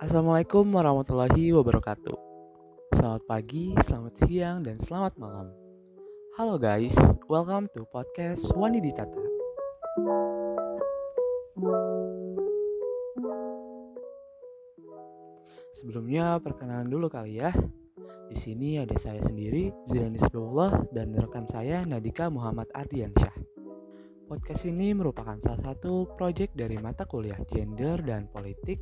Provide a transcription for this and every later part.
Assalamualaikum warahmatullahi wabarakatuh. Selamat pagi, selamat siang, dan selamat malam. Halo guys, welcome to podcast Wani Ditata. Sebelumnya perkenalan dulu kali ya. Di sini ada saya sendiri, Zidan Isbullah, dan rekan saya Nadika Muhammad Ardiansyah. Podcast ini merupakan salah satu proyek dari mata kuliah Gender dan Politik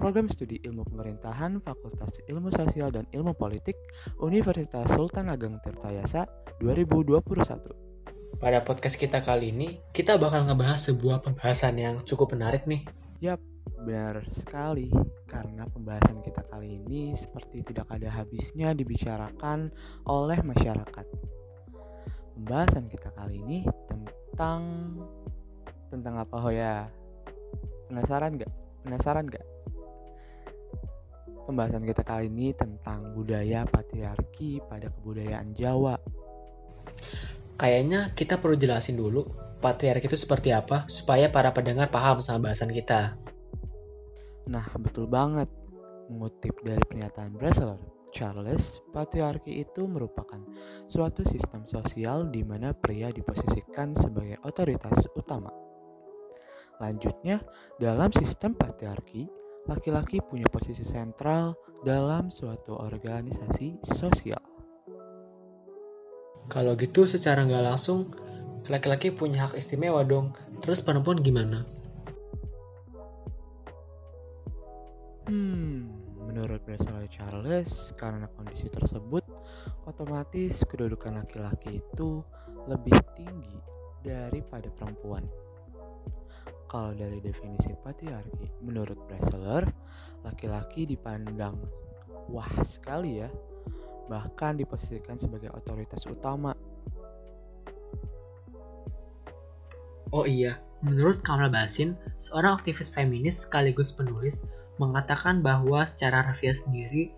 Program Studi Ilmu Pemerintahan Fakultas Ilmu Sosial dan Ilmu Politik Universitas Sultan Ageng Tirtayasa 2021. Pada podcast kita kali ini, kita bakal ngebahas sebuah pembahasan yang cukup menarik nih. Yap, benar sekali. Karena pembahasan kita kali ini seperti tidak ada habisnya dibicarakan oleh masyarakat. Pembahasan kita kali ini tentang tentang apa oh ya? Penasaran gak? Penasaran gak? Pembahasan kita kali ini tentang budaya patriarki pada kebudayaan Jawa. Kayaknya kita perlu jelasin dulu patriarki itu seperti apa supaya para pendengar paham sama bahasan kita. Nah, betul banget. Mengutip dari pernyataan Bresler, Charles, patriarki itu merupakan suatu sistem sosial di mana pria diposisikan sebagai otoritas utama. Lanjutnya, dalam sistem patriarki, laki-laki punya posisi sentral dalam suatu organisasi sosial. Kalau gitu secara nggak langsung, laki-laki punya hak istimewa dong. Terus perempuan gimana? Hmm, menurut Bresler Charles, karena kondisi tersebut, otomatis kedudukan laki-laki itu lebih tinggi daripada perempuan. Kalau dari definisi patriarki, menurut Bresler, laki-laki dipandang wah sekali ya, bahkan diposisikan sebagai otoritas utama. Oh iya, menurut Kamal Basin, seorang aktivis feminis sekaligus penulis, mengatakan bahwa secara harfiah sendiri,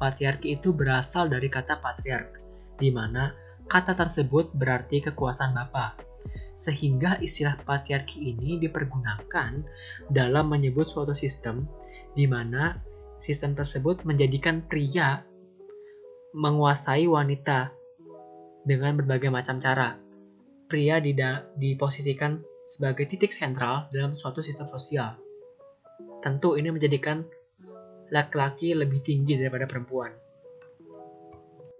patriarki itu berasal dari kata patriark, di mana kata tersebut berarti kekuasaan bapak sehingga istilah patriarki ini dipergunakan dalam menyebut suatu sistem di mana sistem tersebut menjadikan pria menguasai wanita dengan berbagai macam cara. Pria diposisikan sebagai titik sentral dalam suatu sistem sosial. Tentu ini menjadikan laki-laki lebih tinggi daripada perempuan.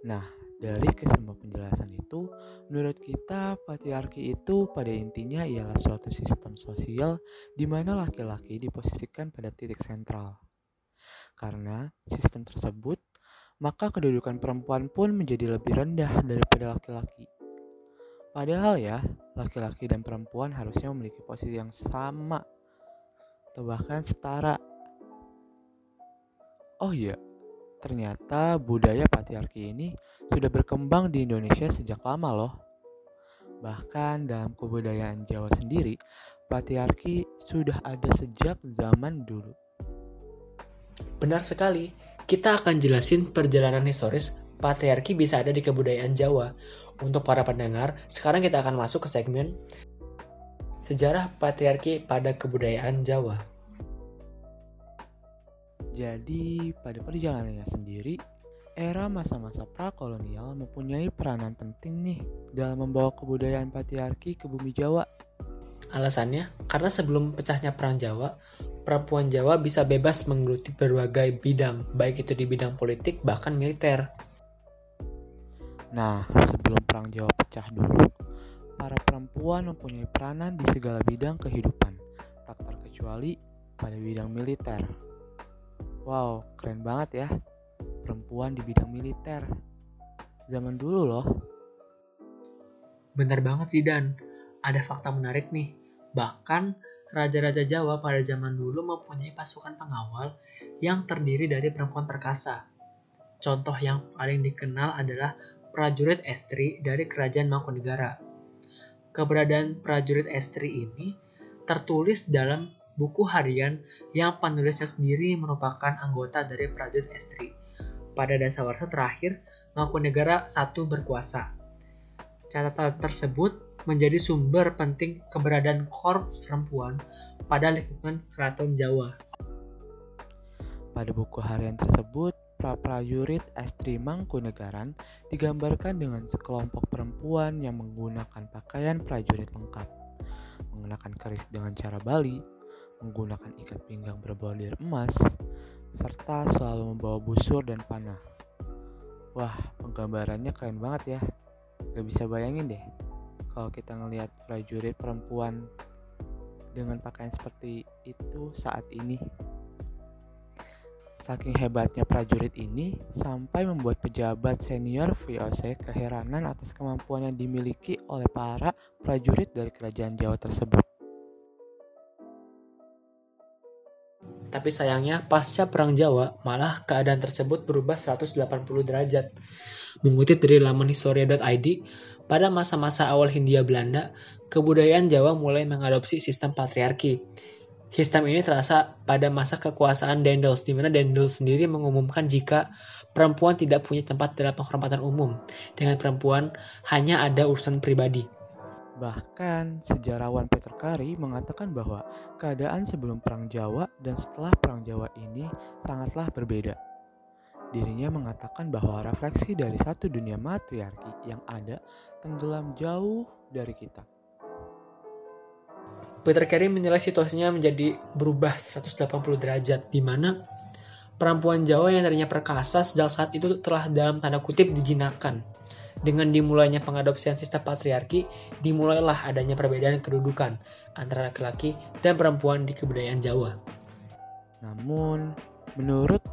Nah, dari kesemua penjelasan itu, menurut kita patriarki itu pada intinya ialah suatu sistem sosial di mana laki-laki diposisikan pada titik sentral. Karena sistem tersebut, maka kedudukan perempuan pun menjadi lebih rendah daripada laki-laki. Padahal ya, laki-laki dan perempuan harusnya memiliki posisi yang sama atau bahkan setara. Oh iya, Ternyata budaya patriarki ini sudah berkembang di Indonesia sejak lama loh. Bahkan dalam kebudayaan Jawa sendiri, patriarki sudah ada sejak zaman dulu. Benar sekali, kita akan jelasin perjalanan historis patriarki bisa ada di kebudayaan Jawa. Untuk para pendengar, sekarang kita akan masuk ke segmen Sejarah Patriarki pada Kebudayaan Jawa. Jadi, pada perjalanannya sendiri, era masa-masa prakolonial mempunyai peranan penting nih dalam membawa kebudayaan patriarki ke bumi Jawa. Alasannya, karena sebelum pecahnya Perang Jawa, perempuan Jawa bisa bebas menggeluti berbagai bidang, baik itu di bidang politik bahkan militer. Nah, sebelum Perang Jawa pecah dulu, para perempuan mempunyai peranan di segala bidang kehidupan, tak terkecuali pada bidang militer. Wow, keren banget ya. Perempuan di bidang militer. Zaman dulu loh. Bener banget sih Dan. Ada fakta menarik nih. Bahkan Raja-Raja Jawa pada zaman dulu mempunyai pasukan pengawal yang terdiri dari perempuan perkasa. Contoh yang paling dikenal adalah prajurit estri dari Kerajaan Mangkunegara. Keberadaan prajurit estri ini tertulis dalam buku harian yang penulisnya sendiri merupakan anggota dari prajurit estri. Pada dasawarsa terakhir, Mangkunegara satu berkuasa. Catatan tersebut menjadi sumber penting keberadaan korps perempuan pada lingkungan keraton Jawa. Pada buku harian tersebut, prajurit Estri Mangkunegaran digambarkan dengan sekelompok perempuan yang menggunakan pakaian prajurit lengkap, mengenakan keris dengan cara Bali, menggunakan ikat pinggang berbordir emas, serta selalu membawa busur dan panah. Wah, penggambarannya keren banget ya. Gak bisa bayangin deh kalau kita ngelihat prajurit perempuan dengan pakaian seperti itu saat ini. Saking hebatnya prajurit ini, sampai membuat pejabat senior VOC keheranan atas kemampuan yang dimiliki oleh para prajurit dari kerajaan Jawa tersebut. Tapi sayangnya, pasca Perang Jawa, malah keadaan tersebut berubah 180 derajat. Mengutip dari laman historia.id, pada masa-masa awal Hindia Belanda, kebudayaan Jawa mulai mengadopsi sistem patriarki Sistem ini terasa pada masa kekuasaan Dendels, di mana Dendels sendiri mengumumkan jika perempuan tidak punya tempat dalam penghormatan umum, dengan perempuan hanya ada urusan pribadi. Bahkan, sejarawan Peter Carey mengatakan bahwa keadaan sebelum Perang Jawa dan setelah Perang Jawa ini sangatlah berbeda. Dirinya mengatakan bahwa refleksi dari satu dunia matriarki yang ada tenggelam jauh dari kita Peter Carey menilai situasinya menjadi berubah 180 derajat, di mana perempuan Jawa yang tadinya perkasa sejak saat itu telah dalam tanda kutip dijinakan. Dengan dimulainya pengadopsian sistem patriarki, dimulailah adanya perbedaan kedudukan antara laki-laki dan perempuan di kebudayaan Jawa. Namun, menurut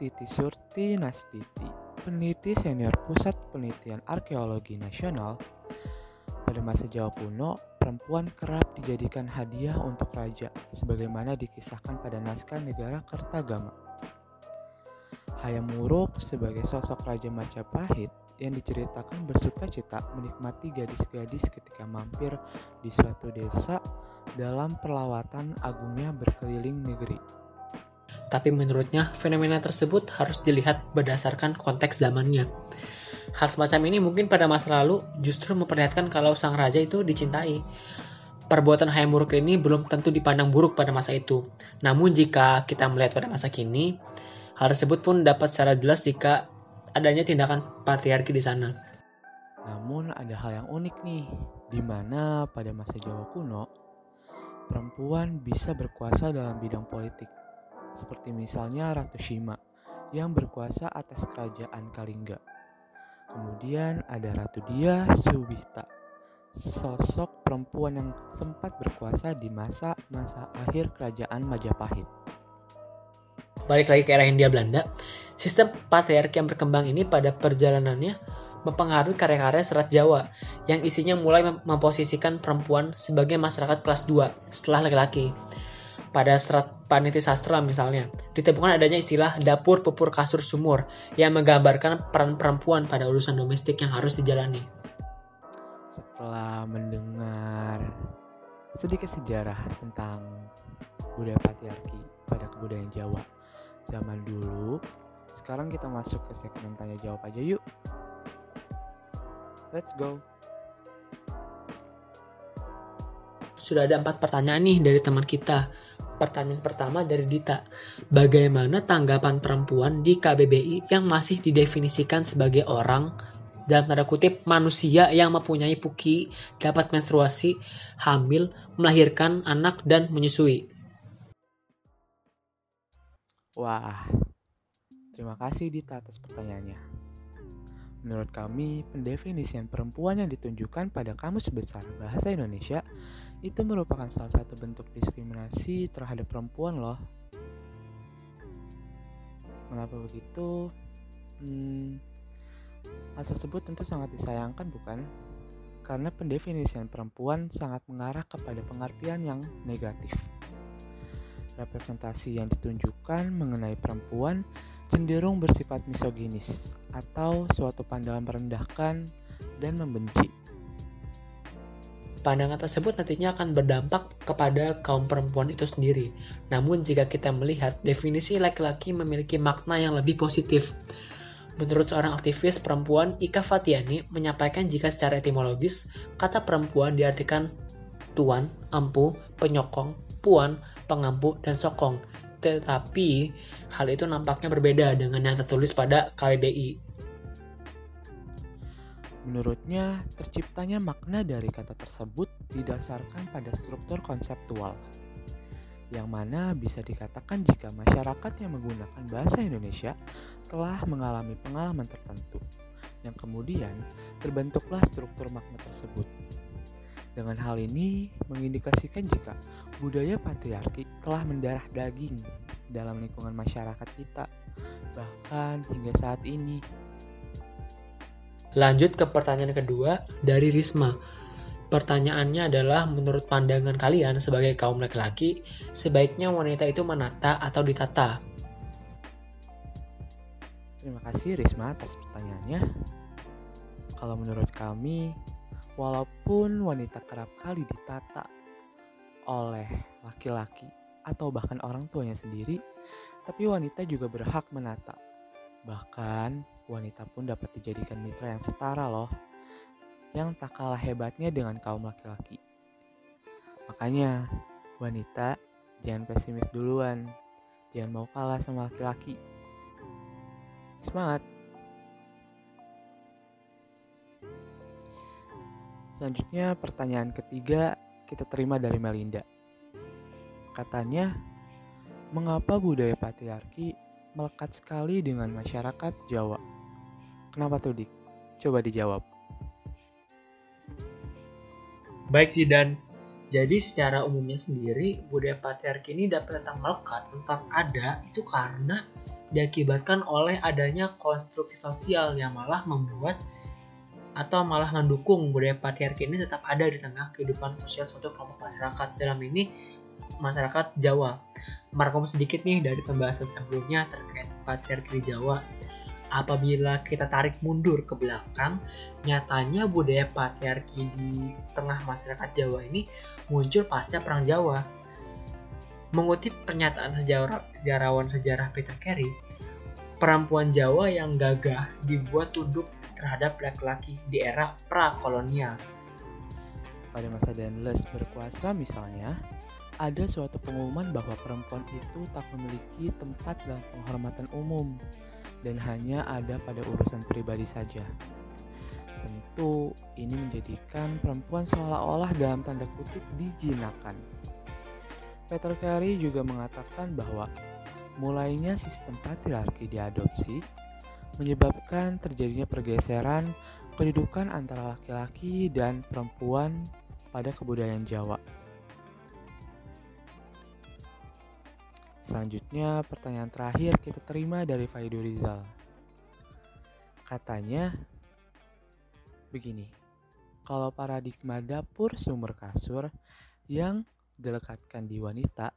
Titi Surti Nastiti, peneliti senior Pusat Penelitian Arkeologi Nasional, pada masa Jawa kuno, perempuan kerap dijadikan hadiah untuk raja, sebagaimana dikisahkan pada naskah negara Kertagama. Hayam Wuruk sebagai sosok Raja Majapahit yang diceritakan bersuka cita menikmati gadis-gadis ketika mampir di suatu desa dalam perlawatan agungnya berkeliling negeri. Tapi menurutnya, fenomena tersebut harus dilihat berdasarkan konteks zamannya. Hal semacam ini mungkin pada masa lalu justru memperlihatkan kalau sang raja itu dicintai. Perbuatan Hayam ini belum tentu dipandang buruk pada masa itu. Namun jika kita melihat pada masa kini, hal tersebut pun dapat secara jelas jika adanya tindakan patriarki di sana. Namun ada hal yang unik nih, di mana pada masa Jawa kuno, perempuan bisa berkuasa dalam bidang politik, seperti misalnya Ratu Shima yang berkuasa atas kerajaan Kalingga. Kemudian ada Ratu Dia Subihta, sosok perempuan yang sempat berkuasa di masa-masa akhir kerajaan Majapahit. Balik lagi ke era Hindia Belanda, sistem patriarki yang berkembang ini pada perjalanannya mempengaruhi karya-karya serat Jawa yang isinya mulai memposisikan perempuan sebagai masyarakat kelas 2 setelah laki-laki pada serat paniti sastra misalnya, ditemukan adanya istilah dapur pupur kasur sumur yang menggambarkan peran perempuan pada urusan domestik yang harus dijalani. Setelah mendengar sedikit sejarah tentang budaya patriarki pada kebudayaan Jawa zaman dulu, sekarang kita masuk ke segmen tanya jawab aja yuk. Let's go. Sudah ada empat pertanyaan nih dari teman kita Pertanyaan pertama dari Dita. Bagaimana tanggapan perempuan di KBBI yang masih didefinisikan sebagai orang dalam tanda kutip manusia yang mempunyai puki, dapat menstruasi, hamil, melahirkan anak dan menyusui? Wah, terima kasih Dita atas pertanyaannya. Menurut kami, pendefinisian perempuan yang ditunjukkan pada Kamus Besar Bahasa Indonesia itu merupakan salah satu bentuk diskriminasi terhadap perempuan loh. Mengapa begitu? Hmm, hal tersebut tentu sangat disayangkan bukan? Karena pendefinisian perempuan sangat mengarah kepada pengertian yang negatif. Representasi yang ditunjukkan mengenai perempuan cenderung bersifat misoginis atau suatu pandangan merendahkan dan membenci Pandangan tersebut nantinya akan berdampak kepada kaum perempuan itu sendiri. Namun jika kita melihat definisi laki-laki memiliki makna yang lebih positif. Menurut seorang aktivis perempuan, Ika Fatiani menyampaikan jika secara etimologis, kata perempuan diartikan tuan, ampu, penyokong, puan, pengampu, dan sokong. tetapi hal itu nampaknya berbeda dengan yang tertulis pada KBBI. Menurutnya, terciptanya makna dari kata tersebut didasarkan pada struktur konseptual, yang mana bisa dikatakan jika masyarakat yang menggunakan bahasa Indonesia telah mengalami pengalaman tertentu, yang kemudian terbentuklah struktur makna tersebut. Dengan hal ini mengindikasikan jika budaya patriarki telah mendarah daging dalam lingkungan masyarakat kita, bahkan hingga saat ini. Lanjut ke pertanyaan kedua dari Risma. Pertanyaannya adalah menurut pandangan kalian sebagai kaum laki-laki, sebaiknya wanita itu menata atau ditata? Terima kasih Risma atas pertanyaannya. Kalau menurut kami, walaupun wanita kerap kali ditata oleh laki-laki atau bahkan orang tuanya sendiri, tapi wanita juga berhak menata. Bahkan wanita pun dapat dijadikan mitra yang setara loh, yang tak kalah hebatnya dengan kaum laki-laki. Makanya, wanita jangan pesimis duluan, jangan mau kalah sama laki-laki. Semangat! Selanjutnya pertanyaan ketiga kita terima dari Melinda. Katanya, mengapa budaya patriarki melekat sekali dengan masyarakat Jawa? Kenapa tuh, Dik? Coba dijawab. Baik sih, Dan. Jadi secara umumnya sendiri, budaya patriarki ini dapat tetap melekat, tetap ada, itu karena diakibatkan oleh adanya konstruksi sosial yang malah membuat atau malah mendukung budaya patriarki ini tetap ada di tengah kehidupan sosial suatu kelompok masyarakat. Dalam ini masyarakat Jawa. Markom sedikit nih dari pembahasan sebelumnya terkait patriarki di Jawa apabila kita tarik mundur ke belakang, nyatanya budaya patriarki di tengah masyarakat Jawa ini muncul pasca Perang Jawa. Mengutip pernyataan sejarawan sejarah Peter Carey, perempuan Jawa yang gagah dibuat tunduk terhadap laki-laki di era pra-kolonial. Pada masa Danles berkuasa misalnya, ada suatu pengumuman bahwa perempuan itu tak memiliki tempat dalam penghormatan umum dan hanya ada pada urusan pribadi saja. Tentu ini menjadikan perempuan seolah-olah dalam tanda kutip dijinakan. Peter Carey juga mengatakan bahwa mulainya sistem patriarki diadopsi menyebabkan terjadinya pergeseran kedudukan antara laki-laki dan perempuan pada kebudayaan Jawa. Selanjutnya pertanyaan terakhir kita terima dari Faidu Rizal. Katanya begini, kalau paradigma dapur sumber kasur yang dilekatkan di wanita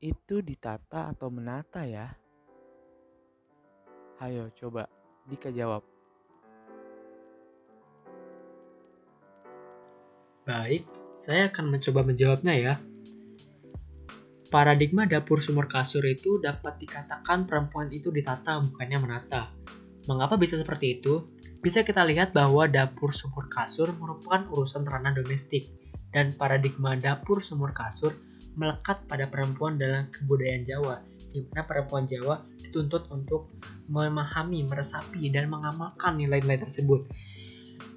itu ditata atau menata ya? Ayo coba Dika jawab. Baik, saya akan mencoba menjawabnya ya. Paradigma dapur sumur kasur itu dapat dikatakan perempuan itu ditata bukannya menata. Mengapa bisa seperti itu? Bisa kita lihat bahwa dapur sumur kasur merupakan urusan ranah domestik dan paradigma dapur sumur kasur melekat pada perempuan dalam kebudayaan Jawa, di mana perempuan Jawa dituntut untuk memahami, meresapi, dan mengamalkan nilai-nilai tersebut.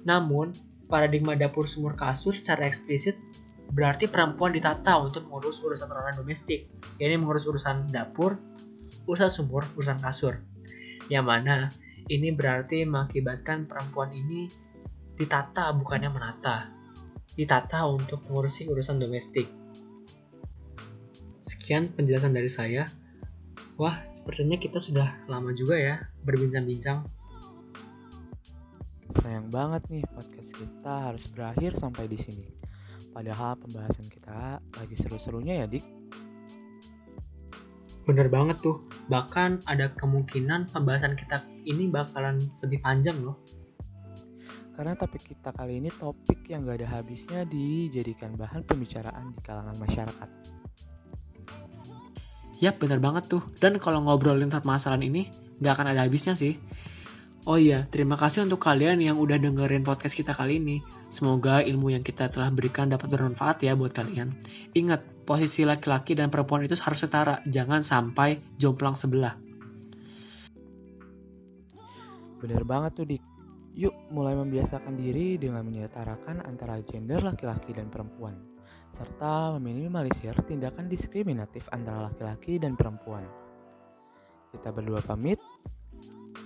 Namun, paradigma dapur sumur kasur secara eksplisit berarti perempuan ditata untuk mengurus urusan ranah domestik, yakni mengurus urusan dapur, urusan sumur, urusan kasur. Yang mana ini berarti mengakibatkan perempuan ini ditata bukannya menata. Ditata untuk mengurusi urusan domestik. Sekian penjelasan dari saya. Wah, sepertinya kita sudah lama juga ya berbincang-bincang. Sayang banget nih podcast kita harus berakhir sampai di sini. Padahal pembahasan kita lagi seru-serunya ya, Dik. Bener banget tuh. Bahkan ada kemungkinan pembahasan kita ini bakalan lebih panjang loh. Karena topik kita kali ini topik yang gak ada habisnya dijadikan bahan pembicaraan di kalangan masyarakat. Yap, bener banget tuh. Dan kalau ngobrolin permasalahan ini, gak akan ada habisnya sih. Oh iya, terima kasih untuk kalian yang udah dengerin podcast kita kali ini. Semoga ilmu yang kita telah berikan dapat bermanfaat ya buat kalian. Ingat, posisi laki-laki dan perempuan itu harus setara, jangan sampai jomplang sebelah. Bener banget tuh Dik. Yuk mulai membiasakan diri dengan menyetarakan antara gender laki-laki dan perempuan, serta meminimalisir tindakan diskriminatif antara laki-laki dan perempuan. Kita berdua pamit.